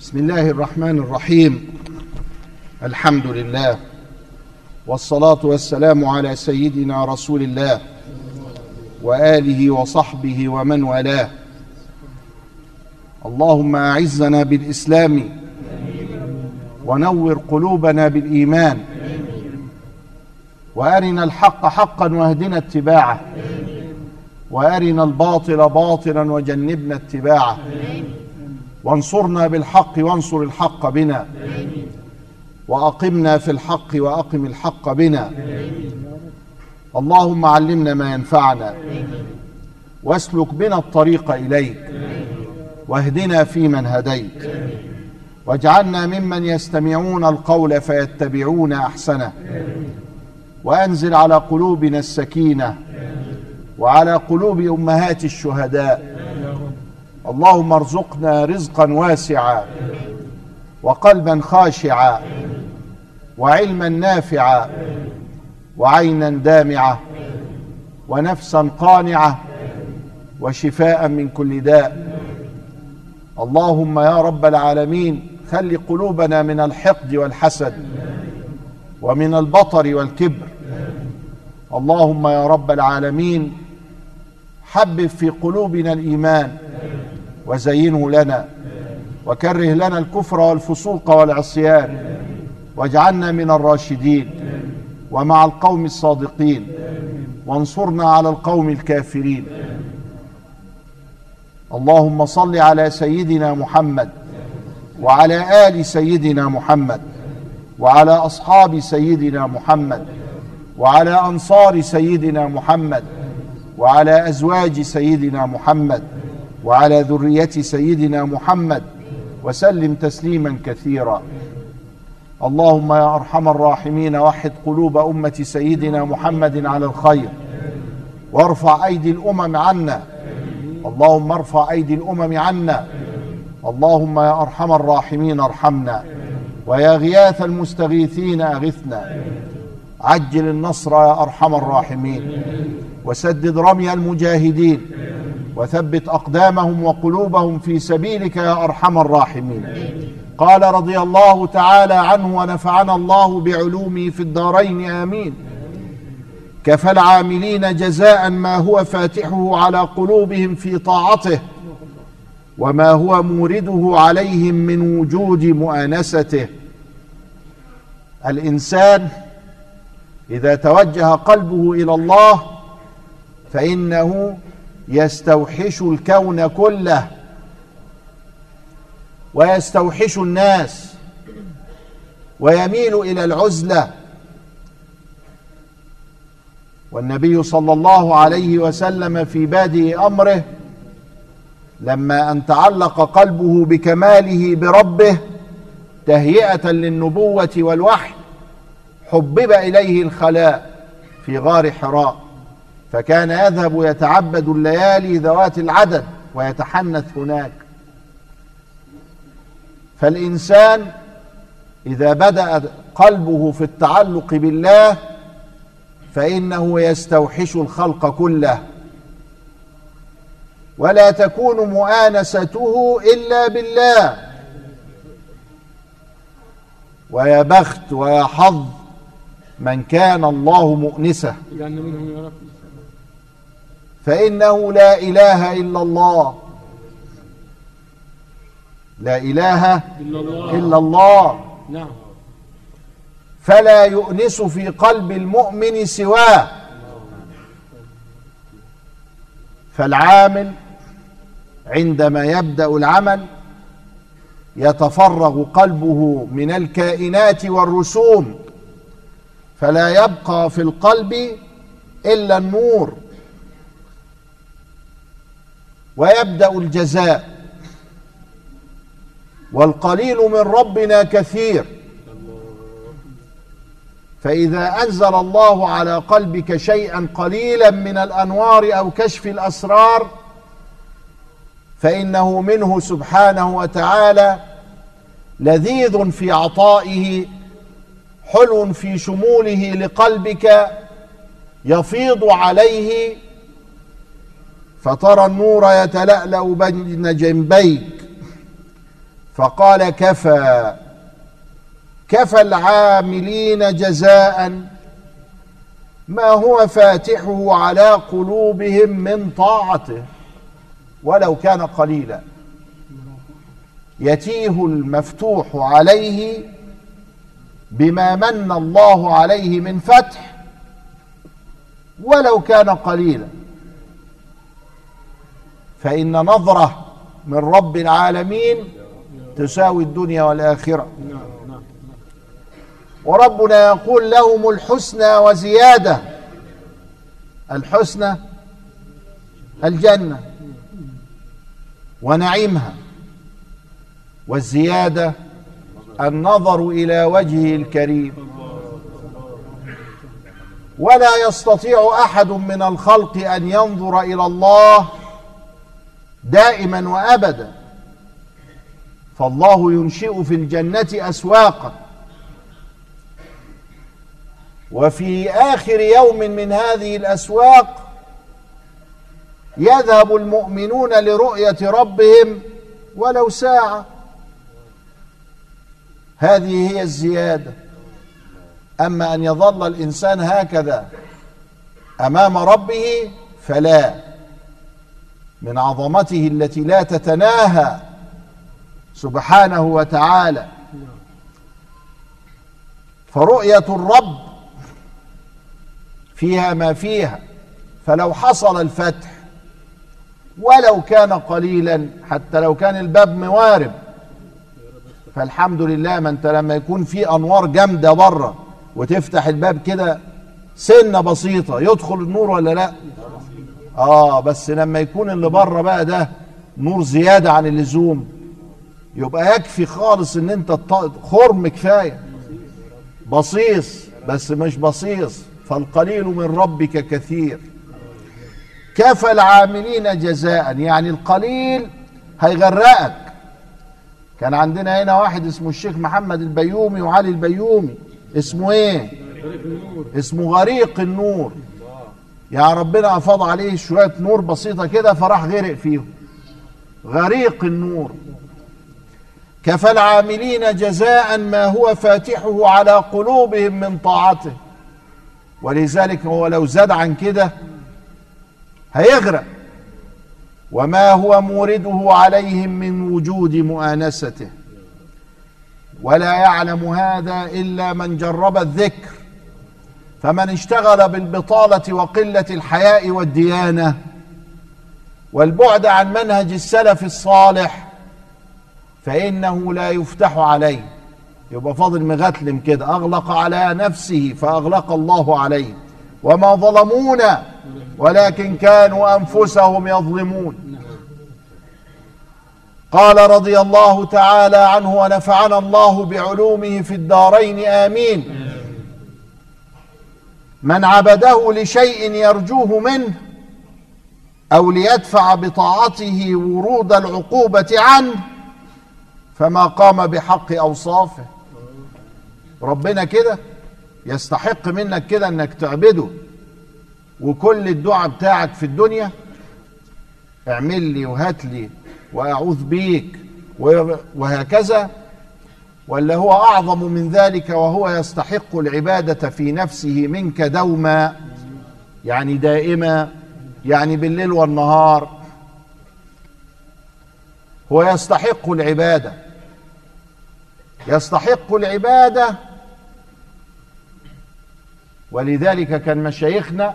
بسم الله الرحمن الرحيم. الحمد لله والصلاة والسلام على سيدنا رسول الله وآله وصحبه ومن والاه. اللهم أعزنا بالإسلام ونور قلوبنا بالإيمان وأرنا الحق حقا واهدنا اتباعه وأرنا الباطل باطلا وجنبنا اتباعه. وانصرنا بالحق وانصر الحق بنا. وأقمنا في الحق وأقم الحق بنا. اللهم علمنا ما ينفعنا. واسلك بنا الطريق إليك. واهدنا فيمن هديت. واجعلنا ممن يستمعون القول فيتبعون أحسنه. وأنزل على قلوبنا السكينة. وعلى قلوب أمهات الشهداء. اللهم ارزقنا رزقا واسعا وقلبا خاشعا وعلما نافعا وعينا دامعه ونفسا قانعه وشفاء من كل داء. اللهم يا رب العالمين خل قلوبنا من الحقد والحسد ومن البطر والكبر. اللهم يا رب العالمين حبب في قلوبنا الإيمان وزينه لنا. وكره لنا الكفر والفسوق والعصيان. واجعلنا من الراشدين. ومع القوم الصادقين. وانصرنا على القوم الكافرين. اللهم صل على سيدنا محمد. وعلى آل سيدنا محمد. وعلى أصحاب سيدنا محمد. وعلى أنصار سيدنا محمد. وعلى أزواج سيدنا محمد. وعلى ذرية سيدنا محمد وسلم تسليما كثيرا. اللهم يا أرحم الراحمين وحد قلوب أمة سيدنا محمد على الخير. وارفع أيدي الأمم عنا. اللهم ارفع أيدي الأمم عنا. اللهم يا أرحم الراحمين ارحمنا. ويا غياث المستغيثين أغثنا. عجل النصر يا أرحم الراحمين. وسدد رمي المجاهدين. وثبت أقدامهم وقلوبهم في سبيلك يا أرحم الراحمين. قال رضي الله تعالى عنه ونفعنا الله بعلومه في الدارين آمين. كفى العاملين جزاء ما هو فاتحه على قلوبهم في طاعته وما هو مورده عليهم من وجود مؤانسته. الإنسان إذا توجه قلبه إلى الله فإنه يستوحش الكون كله ويستوحش الناس ويميل إلى العزلة. والنبي صلى الله عليه وسلم في بادئ أمره لما أن تعلق قلبه بكماله بربه تهيئة للنبوة والوحي حبب إليه الخلاء في غار حراء. فكان يذهب يتعبد الليالي ذوات العدد ويتحنث هناك. فالإنسان إذا بدأ قلبه في التعلق بالله فإنه يستوحش الخلق كله. ولا تكون مؤانسته إلا بالله. ويا بخت ويا حظ من كان الله مؤنسه. فإنه لا إله إلا الله. لا إله إلا الله. نعم. فلا يؤنس في قلب المؤمن سواه. فالعامل عندما يبدأ العمل يتفرغ قلبه من الكائنات والرسوم. فلا يبقى في القلب إلا النور. ويبدأ الجزاء. والقليل من ربنا كثير. فإذا أنزل الله على قلبك شيئا قليلا من الأنوار أو كشف الأسرار فإنه منه سبحانه وتعالى لذيذ في عطائه حلو في شموله لقلبك يفيض عليه فترى النور يتلألأ بين جنبيك. فقال كفى كفى العاملين جزاء. ما هو فاتحه على قلوبهم من طاعته؟ ولو كان قليلا. يتيه المفتوح عليه بما من الله عليه من فتح ولو كان قليلا. فإن نظرة من رب العالمين تساوي الدنيا والآخرة. وربنا يقول لهم الحسنى وزيادة. الحسنى الجنة ونعيمها. والزيادة النظر إلى وجهه الكريم. ولا يستطيع أحد من الخلق أن ينظر إلى الله دائما وأبدا. فالله ينشئ في الجنة أسواقا. وفي آخر يوم من هذه الأسواق يذهب المؤمنون لرؤية ربهم ولو ساعة. هذه هي الزيادة. أما أن يظل الإنسان هكذا أمام ربه فلا. من عظمته التي لا تتناهى سبحانه وتعالى. فرؤية الرب فيها ما فيها. فلو حصل الفتح ولو كان قليلا حتى لو كان الباب موارب فالحمد لله ما انت لما يكون في أنوار جامدة بره وتفتح الباب كده سنة بسيطة يدخل النور ولا لا؟ آه بس لما يكون اللي بره بقى ده نور زيادة عن اللزوم يبقى يكفي خالص إن أنت خرم كفاية. بصيص بس مش بصيص. فالقليل من ربك كثير. كفى العاملين جزاء. يعني القليل هيغرقك. كان عندنا هنا واحد اسمه الشيخ محمد البيومي وعلي البيومي. اسمه إيه؟ اسمه غريق النور. يا ربنا أفاض عليه شوية نور بسيطة كده فراح غرق فيهم. غريق النور. كفى العاملين جزاء ما هو فاتحه على قلوبهم من طاعته. ولذلك هو لو زاد عن كده هيغرق. وما هو مورده عليهم من وجود مؤانسته. ولا يعلم هذا إلا من جرب الذكر. فمن اشتغل بالبطالة وقلة الحياء والديانة والبعد عن منهج السلف الصالح فإنه لا يفتح عليه. يبقى فاضل مغتلم كده أغلق على نفسه فأغلق الله عليه. وما ظلمونا ولكن كانوا أنفسهم يظلمون. قال رضي الله تعالى عنه ونفعنا الله بعلومه في الدارين آمين. من عبده لشيء يرجوه منه أو ليدفع بطاعته ورود العقوبة عنه فما قام بحق أوصافه. ربنا كده يستحق منك كده إنك تعبده. وكل الدعاء بتاعك في الدنيا اعمل لي وهات لي وأعوذ بيك وهكذا. ولا هو أعظم من ذلك وهو يستحق العبادة في نفسه منك دوما يعني دائما يعني بالليل والنهار. هو يستحق العبادة. يستحق العبادة. ولذلك كان مشايخنا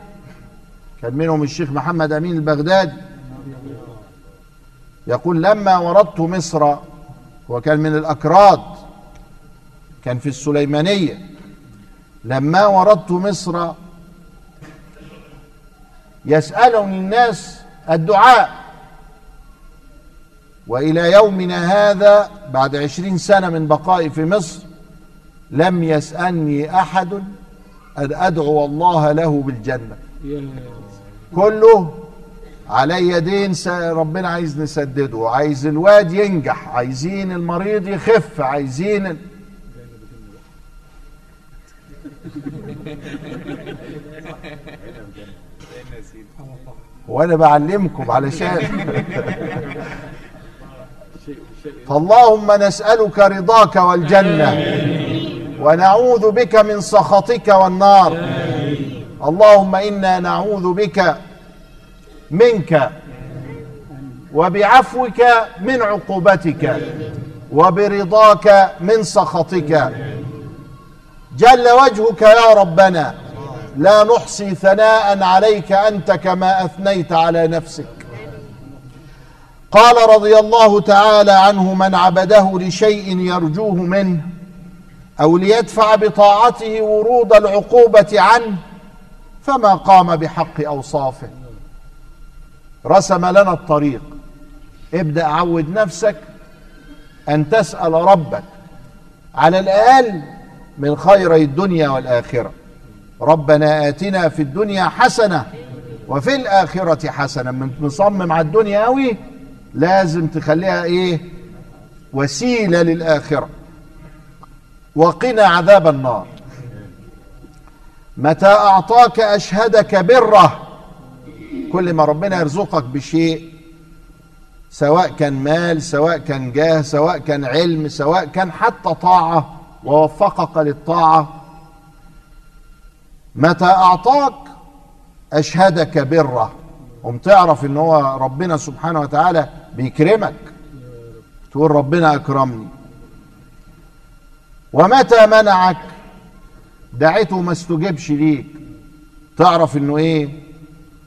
كان منهم الشيخ محمد أمين البغدادي يقول لما وردت مصر وكان من الأكراد كان في السليمانية. لما وردت مصر يسألني الناس الدعاء. وإلى يومنا هذا بعد عشرين سنة من بقائي في مصر لم يسألني أحد أن أدعو الله له بالجنة. كله علي دين ربنا عايز نسدده عايز الواد ينجح عايزين المريض يخف عايزين ال... وأنا بعلمكم علشان. فاللهم نسألك رضاك والجنة ونعوذ بك من سخطك والنار. اللهم إنا نعوذ بك منك وبعفوك من عقوبتك وبرضاك من سخطك. جل وجهك يا ربنا. لا نحصي ثناء عليك أنت كما أثنيت على نفسك. قال رضي الله تعالى عنه من عبده لشيء يرجوه منه أو ليدفع بطاعته ورود العقوبة عنه فما قام بحق أوصافه. رسم لنا الطريق. ابدأ عود نفسك أن تسأل ربك. على الأقل من خيري الدنيا والآخرة. ربنا آتنا في الدنيا حسنة وفي الآخرة حسنة. من مصمم على الدنيا قوي لازم تخليها إيه؟ وسيلة للآخرة. وقنا عذاب النار. متى أعطاك أشهدك برة كل ما ربنا يرزقك بشيء سواء كان مال سواء كان جاه سواء كان علم سواء كان حتى طاعة ووفقك للطاعة. متى أعطاك؟ أشهدك برة. قم تعرف إن هو ربنا سبحانه وتعالى بيكرمك. تقول ربنا أكرمني. ومتى منعك؟ دعيته ما استجبش ليك. تعرف إنه إيه؟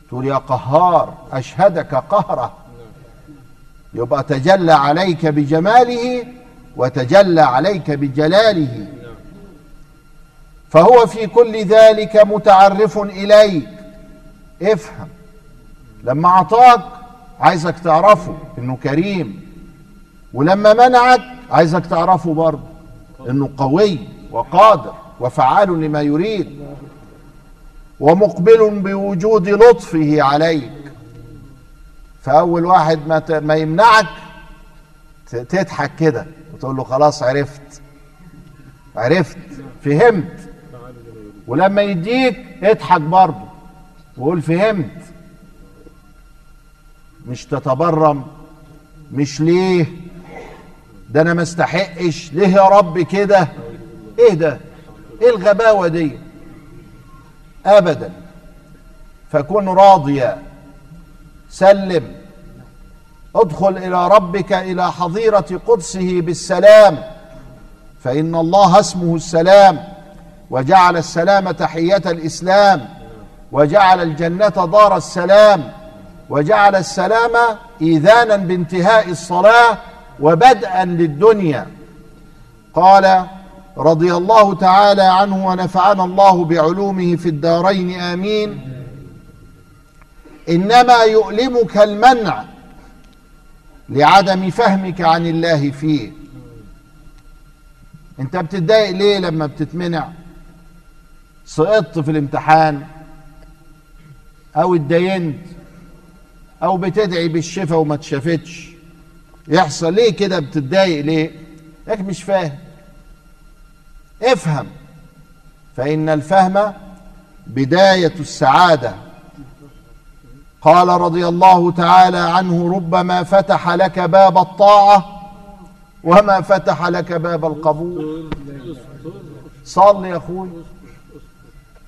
تقول يا قهار أشهدك قهرة. يبقى تجلى عليك بجماله وتجلى عليك بجلاله. فهو في كل ذلك متعرف إليك. افهم. لما أعطاك عايزك تعرفه إنه كريم. ولما منعك عايزك تعرفه برضه إنه قوي وقادر وفعال لما يريد. ومقبل بوجود لطفه عليك. فأول واحد ما يمنعك تضحك كده وتقول له خلاص عرفت. عرفت فهمت. ولما يديك اضحك برضه وقول فهمت. مش تتبرم مش ليه؟ ده أنا ما استحقش. ليه يا رب كده؟ إيه ده؟ إيه الغباوة دي؟ ابدا. فكن راضيا. سلم. ادخل إلى ربك إلى حظيرة قدسه بالسلام. فإن الله اسمه السلام وجعل السلام تحية الإسلام وجعل الجنة دار السلام وجعل السلام إيذانا بانتهاء الصلاة وبدءا للدنيا. قال رضي الله تعالى عنه ونفعنا الله بعلومه في الدارين آمين. إنما يؤلمك المنع لعدم فهمك عن الله فيه. انت بتتضايق ليه لما بتتمنع؟ سقطت في الامتحان أو اتدينت أو بتدعي بالشفاء وما اتشافتش. يحصل ليه كده؟ بتتضايق ليه؟ لك مش فاهم. افهم. فإن الفهم بداية السعادة. قال رضي الله تعالى عنه ربما فتح لك باب الطاعة وما فتح لك باب القبول. صلي يا أخوي.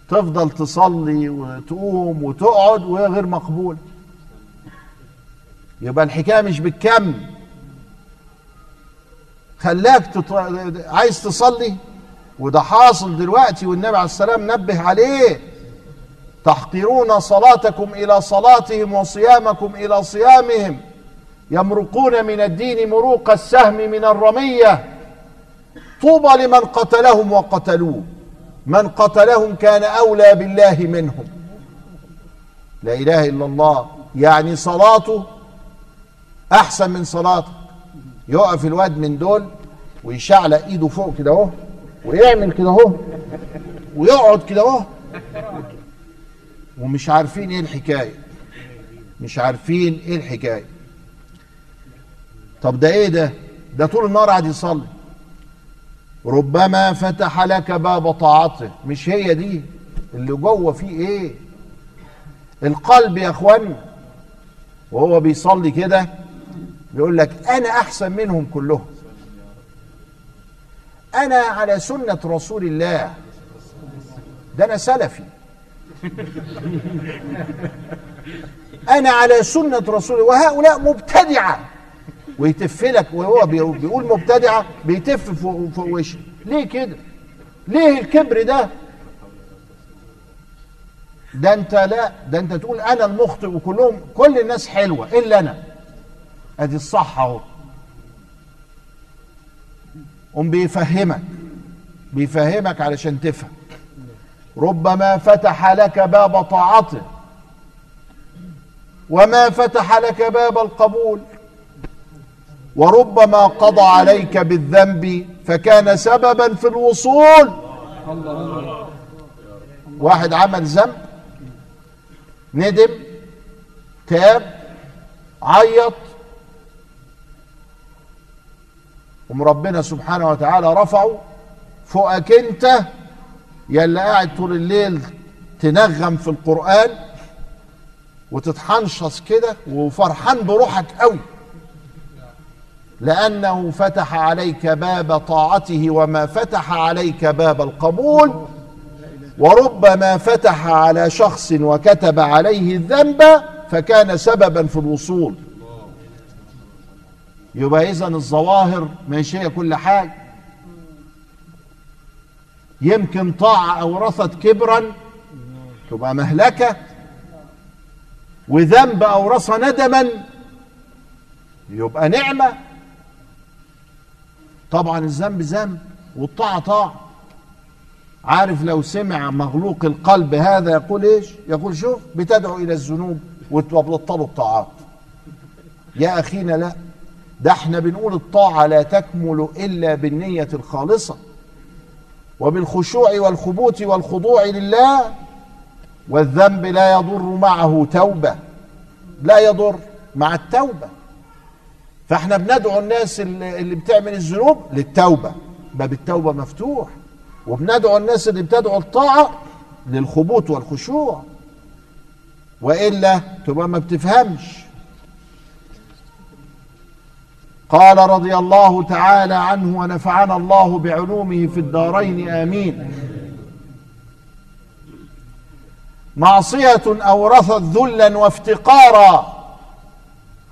تفضل تصلي وتقوم وتقعد وهي غير مقبول. يبقى الحكاية مش بالكم. خلاك تط... عايز تصلي وده حاصل دلوقتي والنبي عليه السلام نبه عليه. تحقرون صلاتكم إلى صلاتهم وصيامكم إلى صيامهم. يمرقون من الدين مروق السهم من الرمية. طوبى لمن قتلهم وقتلوه. من قتلهم كان أولى بالله منهم. لا إله إلا الله. يعني صلاته أحسن من صلاتك يقف الواد من دول ويشعلق إيده فوق كده أهو ويعمل كده أهو ويقعد كده أهو. ومش عارفين إيه الحكاية. مش عارفين إيه الحكاية. طب ده إيه ده؟ ده طول النهار قاعد يصلي. ربما فتح لك باب طاعته. مش هي دي اللي جوه فيه إيه؟ القلب يا اخوانا وهو بيصلي كده بيقول لك أنا أحسن منهم كلهم. أنا على سنة رسول الله. ده أنا سلفي. أنا على سنة رسول وهؤلاء مبتدعة. ويتف لك وهو بيقول مبتدعة بيتف فوق وشه. ليه كده؟ ليه الكبر ده؟ ده أنت لا ده أنت تقول أنا المخطئ وكلهم كل الناس حلوة إلا أنا. أدي الصح أهو. قوم بيفهمك بيفهمك علشان تفهم. ربما فتح لك باب طاعته. وما فتح لك باب القبول. وربما قضى عليك بالذنب فكان سببا في الوصول. واحد عمل ذنب ندم تاب عيط. ربنا سبحانه وتعالى رفعه فوقك انت يا اللي قاعد طول الليل تنغم في القرآن وتتحنشص كده وفرحان بروحك قوي. لأنه فتح عليك باب طاعته وما فتح عليك باب القبول وربما فتح على شخص وكتب عليه الذنب فكان سببا في الوصول. يبقى اذا الظواهر مش هي كل حاجة. يمكن طاعة اورثت كبرا تبقى مهلكة. وذنب اورث ندما يبقى نعمة. طبعا الذنب ذنب والطاعة طاعة. عارف لو سمع مغلوق القلب هذا يقول إيش؟ يقول شوف بتدعو إلى الذنوب وتبطلوا الطاعات يا أخينا لا ده إحنا بنقول الطاعة لا تكمل إلا بالنية الخالصة. وبالخشوع والخبوت والخضوع لله والذنب لا يضر معه توبة. لا يضر مع التوبة. فإحنا بندعو الناس اللي بتعمل الذنوب للتوبة. باب التوبة مفتوح. وبندعو الناس اللي بتدعو الطاعة للخبوت والخشوع. وإلا تبقى ما بتفهمش. قال رضي الله تعالى عنه ونفعنا الله بعلومه في الدارين آمين. معصيه اورثت ذلا وافتقارا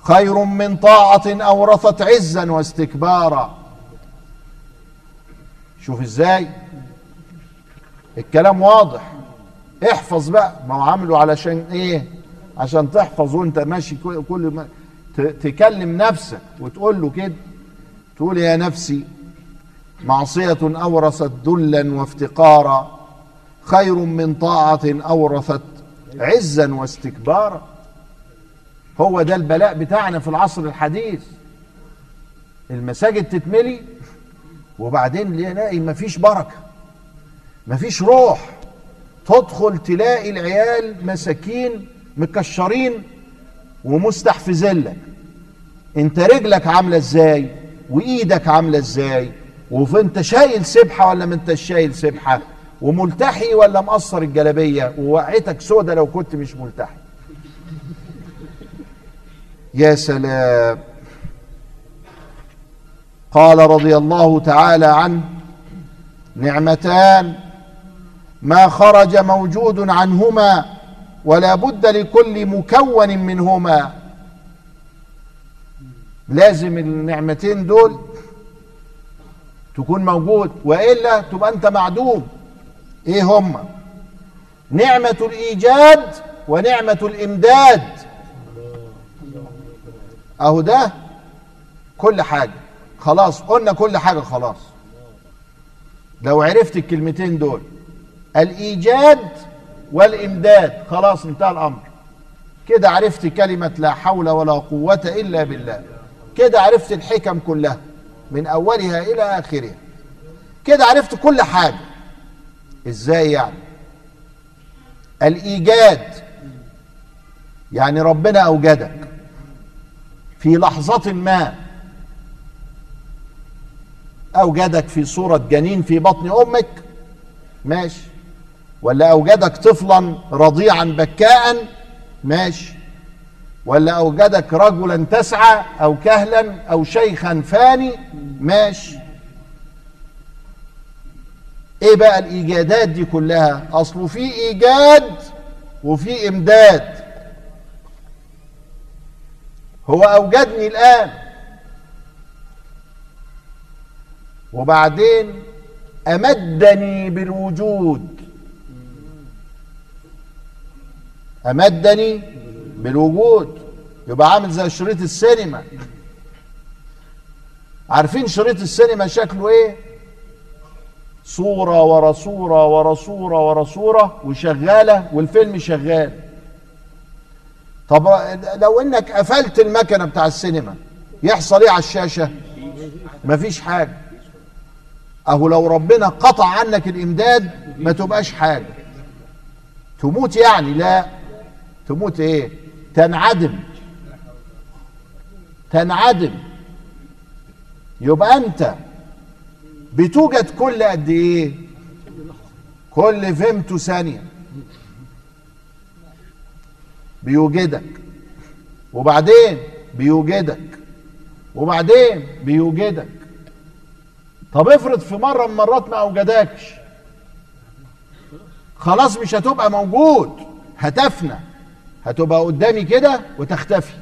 خير من طاعة اورثت عزا واستكبارا. شوف إزاي؟ الكلام واضح. احفظ بقى. ما هو عامله علشان إيه؟ عشان تحفظ وأنت ماشي كل ما تكلم نفسك وتقول له كده تقول يا نفسي معصية أورثت ذلا وافتقارا خير من طاعة أورثت عزا واستكبارا. هو ده البلاء بتاعنا في العصر الحديث. المساجد تتملي وبعدين نلاقي مفيش بركة مفيش روح. تدخل تلاقي العيال مساكين مكشرين ومستحفزين لك. انت رجلك عاملة إزاي؟ وإيدك عاملة إزاي؟ وانت شايل سبحة ولا ما انت شايل سبحة؟ وملتحي ولا مقصر الجلابية؟ ووقعتك سودة لو كنت مش ملتحي. يا سلام. قال رضي الله تعالى عنه نعمتان ما خرج موجود عنهما ولا بد لكل مكون منهما. لازم النعمتين دول تكون موجود وإلا تبقى أنت معدوم. إيه هما نعمة الإيجاد ونعمة الإمداد. أهو ده كل حاجة. خلاص قلنا كل حاجة خلاص. لو عرفت الكلمتين دول. الإيجاد والإمداد. خلاص انتهى الأمر. كده عرفت كلمة لا حول ولا قوة إلا بالله. كده عرفت الحكم كلها من أولها إلى آخرها. كده عرفت كل حاجة. إزاي يعني؟ الإيجاد. يعني ربنا أوجدك في لحظة ما. أوجدك في صورة جنين في بطن أمك. ماشي. ولا أوجدك طفلا رضيعا بكاء ماشي. ولا أوجدك رجلا تسعى أو كهلا أو شيخا فاني ماشي. إيه بقى الإيجادات دي كلها؟ اصله في إيجاد وفي إمداد. هو أوجدني الآن. وبعدين أمدني بالوجود. أمدني بالوجود. يبقى عامل زي شريط السينما. عارفين شريط السينما شكله إيه؟ صورة ورا صورة ورا صورة ورا صورة وشغالة والفيلم شغال. طب لو إنك قفلت المكنة بتاع السينما يحصل إيه على الشاشة؟ مفيش حاجة. أهو لو ربنا قطع عنك الإمداد ما تبقاش حاجة. تموت يعني لا. تموت إيه؟ تنعدم. تنعدم. يبقى أنت بتوجد كل قد إيه؟ كل فيمتو ثانية. بيوجدك. وبعدين بيوجدك. وبعدين بيوجدك. طب افرض في مرة من مرات ما أوجدكش. خلاص مش هتبقى موجود. هتفنى. هتبقى قدامي كده وتختفي.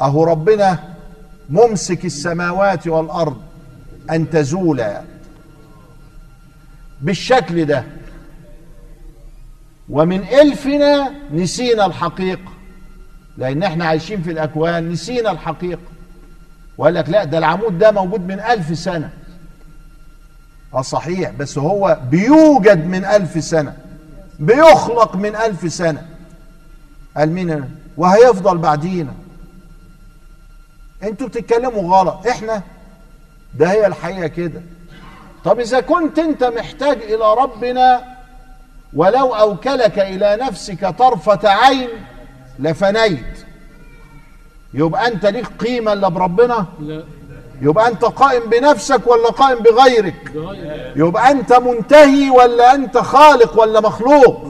أهو ربنا ممسك السماوات والأرض أن تزولا بالشكل ده. ومن ألفنا نسينا الحقيقة لأن إحنا عايشين في الأكوان نسينا الحقيقة وقال لك لا ده العمود ده موجود من ألف سنة. آه صحيح بس هو بيوجد من ألف سنة. بيخلق من ألف سنة. قال مين؟ وهيفضل بعدينا. أنتوا بتتكلموا غلط. إحنا؟ ده هي الحقيقة كده. طب إذا كنت أنت محتاج إلى ربنا ولو أوكلك إلى نفسك طرفة عين لفنيت. يبقى أنت ليك قيمة إلا بربنا؟ لا. يبقى أنت قائم بنفسك ولا قائم بغيرك؟ بغير يبقى أنت منتهي ولا أنت خالق ولا مخلوق؟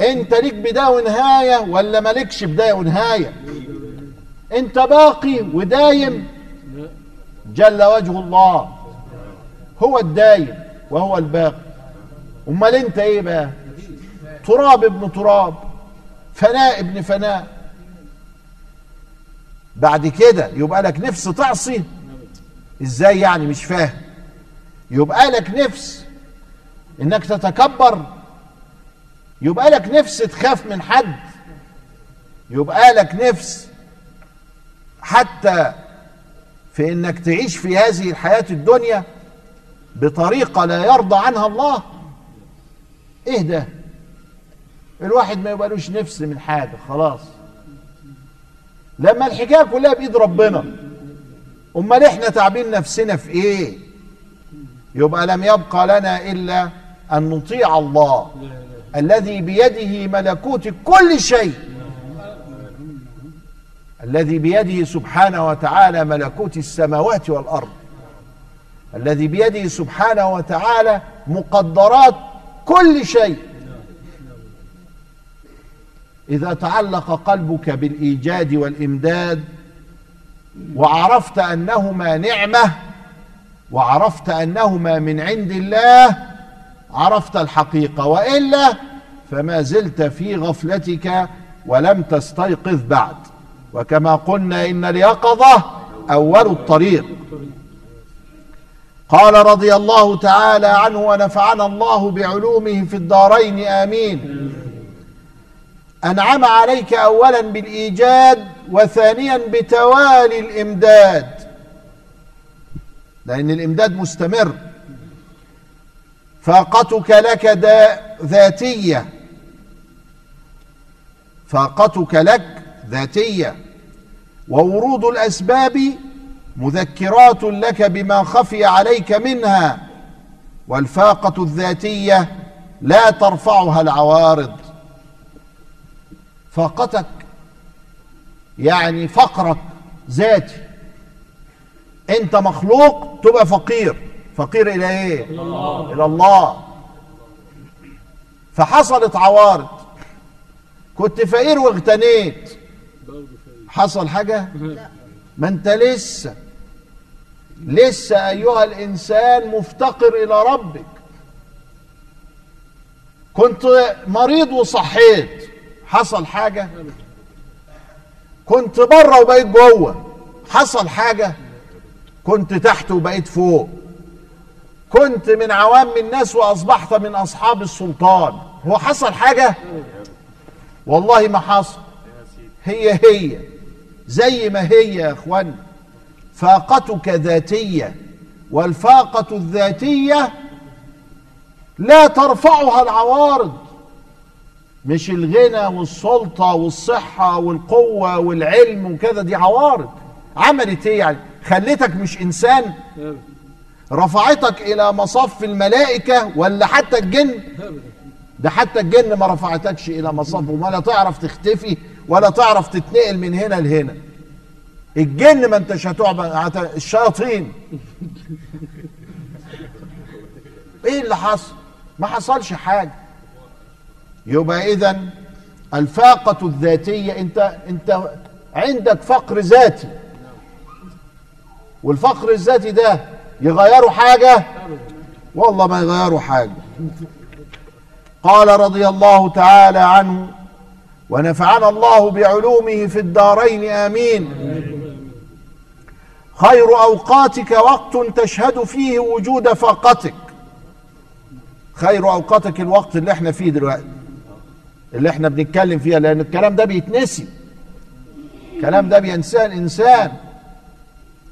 أنت ليك بداية ونهاية ولا مالكش بداية ونهاية؟ أنت باقي ودايم؟ جل وجه الله. هو الدايم وهو الباقي. أمال أنت إيه بقى؟ تراب ابن تراب فناء ابن فناء. بعد كده يبقى لك نفس تعصي إزاي يعني؟ مش فاهم. يبقى لك نفس إنك تتكبر. يبقى لك نفس تخاف من حد. يبقى لك نفس حتى في إنك تعيش في هذه الحياة الدنيا بطريقة لا يرضى عنها الله. إيه ده؟ الواحد ما يبقالوش نفس من حاجة خلاص. لما الحكاية كلها بإيد ربنا. امال إحنا تعبين نفسنا في إيه؟ يبقى لم يبقى لنا إلا أن نطيع الله الذي بيده ملكوت كل شيء. الذي بيده سبحانه وتعالى ملكوت السماوات والأرض. الذي بيده سبحانه وتعالى مقدرات كل شيء. إذا تعلق قلبك بالإيجاد والإمداد وعرفت أنهما نعمة وعرفت أنهما من عند الله عرفت الحقيقة وإلا فما زلت في غفلتك ولم تستيقظ بعد. وكما قلنا إن اليقظة أول الطريق. قال رضي الله تعالى عنه ونفعنا الله بعلومه في الدارين آمين. أنعم عليك اولا بالإيجاد وثانيا بتوالي الإمداد. لأن الإمداد مستمر. فاقتك لك دا ذاتية. فاقتك لك ذاتية. وورود الأسباب مذكرات لك بما خفي عليك منها. والفاقة الذاتية لا ترفعها العوارض. فاقتك يعني فقرك ذاتي. انت مخلوق تبقى فقير. فقير إلى إيه؟ الله إلى الله. فحصلت عوارض. كنت فقير واغتنيت. حصل حاجة؟ ما انت لسه لسه أيها الإنسان مفتقر إلى ربك. كنت مريض وصحيت. حصل حاجة؟ كنت بره وبقيت جوه. حصل حاجة؟ كنت تحت وبقيت فوق. كنت من عوام الناس وأصبحت من أصحاب السلطان. هو حصل حاجة؟ والله ما حصل. هي هي. زي ما هي يا إخوان. فاقتك ذاتية. والفاقة الذاتية لا ترفعها العوارض. مش الغنى والسلطة والصحة والقوة والعلم وكذا دي عوارض. عملت إيه يعني خلتك مش إنسان. رفعتك إلى مصاف الملائكة ولا حتى الجن؟ ده حتى الجن ما رفعتكش إلى مصافهم ولا تعرف تختفي ولا تعرف تتنقل من هنا لهنا. الجن ما انتش هتعبد هت- الشياطين. إيه اللي حصل؟ ما حصلش حاجة. يبقى اذا الفاقة الذاتية انت انت عندك فقر ذاتي. والفقر الذاتي ده يغيروا حاجة؟ والله ما يغيروا حاجة. قال رضي الله تعالى عنه ونفعنا الله بعلومه في الدارين آمين. خير أوقاتك وقت تشهد فيه وجود فاقتك. خير أوقاتك الوقت اللي إحنا فيه دلوقتي. اللي إحنا بنتكلم فيها لأن الكلام ده بيتنسي. الكلام ده بينساه الإنسان.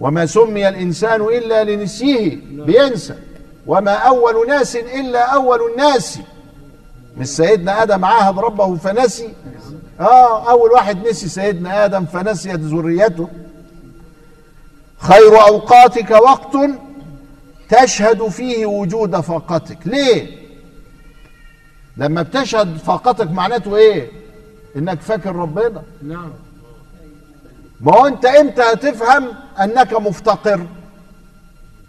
وما سمي الإنسان إلا لنسيه بينسى. وما أول ناس إلا أول الناس. مش سيدنا آدم عاهد ربه فنسي؟ آه أول واحد نسي سيدنا آدم فنسيت ذريته. خير أوقاتك وقت تشهد فيه وجود فاقتك ليه؟ لما بتشهد فاقتك معناته إيه؟ انك فاكر ربنا. نعم. ما هو انت إمتى هتفهم انك مفتقر؟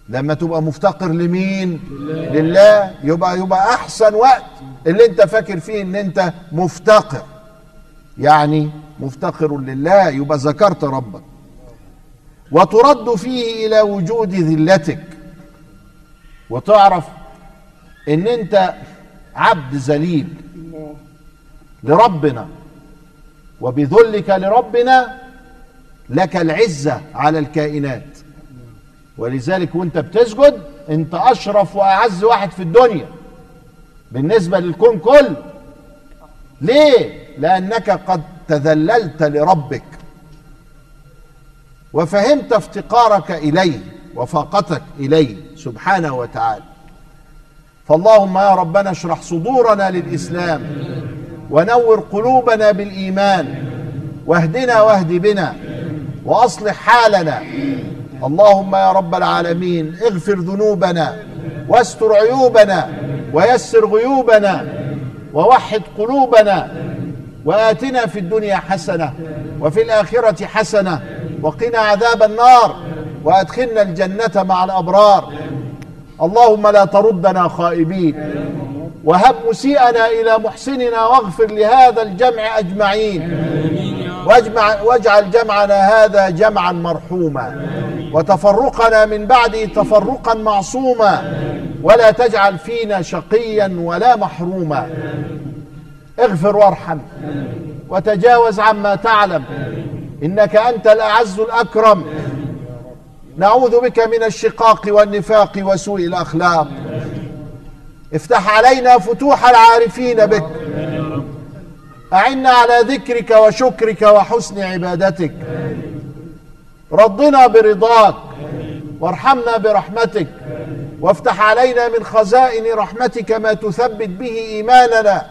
لما تبقى مفتقر لمين؟ لله, لله. يبقى يبقى احسن وقت اللي انت فاكر فيه ان انت مفتقر. يعني مفتقر لله يبقى ذكرت ربك. وترد فيه إلى وجود ذلتك. وتعرف إن انت عبد ذليل لربنا وبذلك لربنا لك العزة على الكائنات. ولذلك وانت بتسجد انت أشرف وأعز واحد في الدنيا. بالنسبة للكون كله ليه؟ لأنك قد تذللت لربك. وفهمت افتقارك إليه وفاقتك إليه سبحانه وتعالى. فاللهم يا ربنا اشرح صدورنا للإسلام ونور قلوبنا بالإيمان واهدنا واهد بنا وأصلح حالنا. اللهم يا رب العالمين اغفر ذنوبنا واستر عيوبنا ويسر غيوبنا ووحد قلوبنا وآتنا في الدنيا حسنة وفي الآخرة حسنة وقنا عذاب النار وأدخلنا الجنة مع الأبرار. اللهم لا تردنا خائبين. وهب مسيئنا إلى محسننا واغفر لهذا الجمع أجمعين. واجمع واجعل جمعنا هذا جمعا مرحوما. وتفرقنا من بعده تفرقا معصوما. ولا تجعل فينا شقيا ولا محروما. اغفر وارحم. وتجاوز عما تعلم. إنك أنت الأعز الأكرم. نعوذ بك من الشقاق والنفاق وسوء الأخلاق. افتح علينا فتوح العارفين بك. أعنا على ذكرك وشكرك وحسن عبادتك. رضنا برضاك. وارحمنا برحمتك. وافتح علينا من خزائن رحمتك ما تثبت به إيماننا.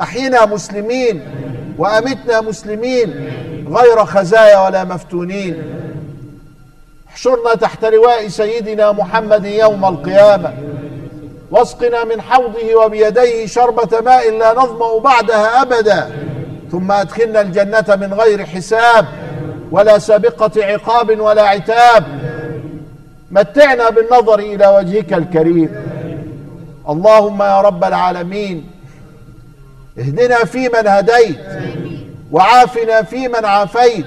أحينا مسلمين وأمتنا مسلمين غير خزايا ولا مفتونين. احشرنا تحت لواء سيدنا محمد يوم القيامة. واسقنا من حوضه وبيديه شربة ماء لا نظمأ بعدها أبدا. ثم أدخلنا الجنة من غير حساب ولا سابقة عقاب ولا عتاب. متعنا بالنظر إلى وجهك الكريم. اللهم يا رب العالمين اهدنا فيمن هديت وعافنا فيمن عافيت.